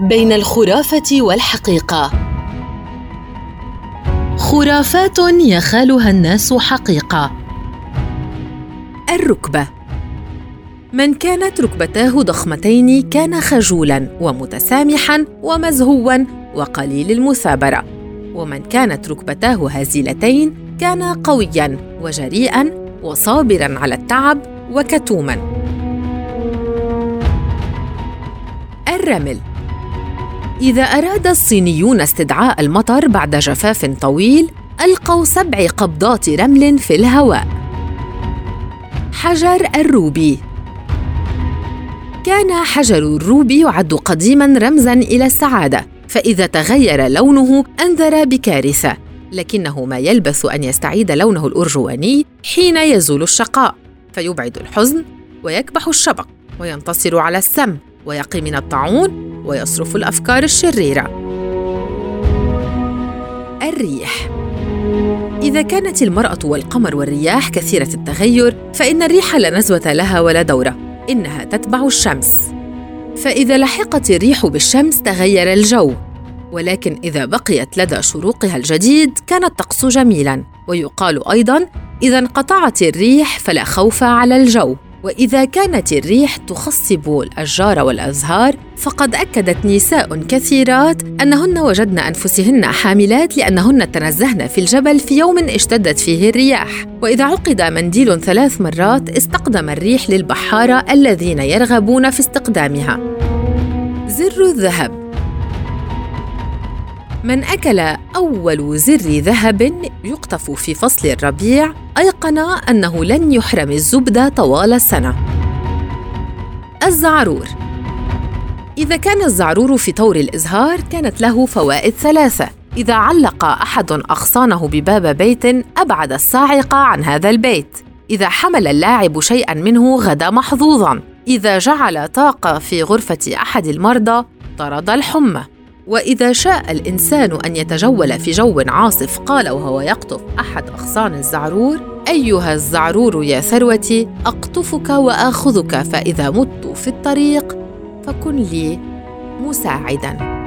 بين الخرافة والحقيقة. خرافات يخالها الناس حقيقة. الركبة. من كانت ركبتاه ضخمتين كان خجولا ومتسامحا ومزهوا وقليل المثابرة. ومن كانت ركبتاه هزيلتين كان قويا وجريئا وصابرا على التعب وكتوما. الرمل. إذا أراد الصينيون استدعاء المطر بعد جفاف طويل ألقوا سبع قبضات رمل في الهواء. حجر الروبي. كان حجر الروبي يعد قديما رمزا إلى السعادة فإذا تغير لونه أنذر بكارثة. لكنه ما يلبث أن يستعيد لونه الأرجواني حين يزول الشقاء فيبعد الحزن ويكبح الشبق وينتصر على السم ويقي من الطاعون ويصرف الأفكار الشريرة. الريح. إذا كانت المرأة والقمر والرياح كثيرة التغير فإن الريح لا نزوة لها ولا دورة إنها تتبع الشمس. فإذا لحقت الريح بالشمس تغير الجو. ولكن إذا بقيت لدى شروقها الجديد كان الطقس جميلا. ويقال أيضا إذا انقطعت الريح فلا خوف على الجو. وإذا كانت الريح تخصب الأشجار والأزهار فقد أكدت نساء كثيرات أنهن وجدن أنفسهن حاملات لأنهن تنزهن في الجبل في يوم اشتدت فيه الرياح. وإذا عقد منديل ثلاث مرات استقدم الريح للبحاره الذين يرغبون في استقدامها. زر الذهب. من أكل أول زر ذهب يقطف في فصل الربيع أيقن أنه لن يحرم الزبدة طوال السنة. الزعرور. إذا كان الزعرور في طور الإزهار كانت له فوائد ثلاثة. إذا علق أحد أغصانه بباب بيت أبعد الصاعقة عن هذا البيت. إذا حمل اللاعب شيئا منه غدا محظوظا. إذا جعل طاقة في غرفة أحد المرضى طرد الحمى. وإذا شاء الإنسان أن يتجول في جو عاصف قال وهو يقطف أحد أغصان الزعرور أيها الزعرور يا ثروتي أقطفك وآخذك فإذا مت في الطريق فكن لي مساعدا.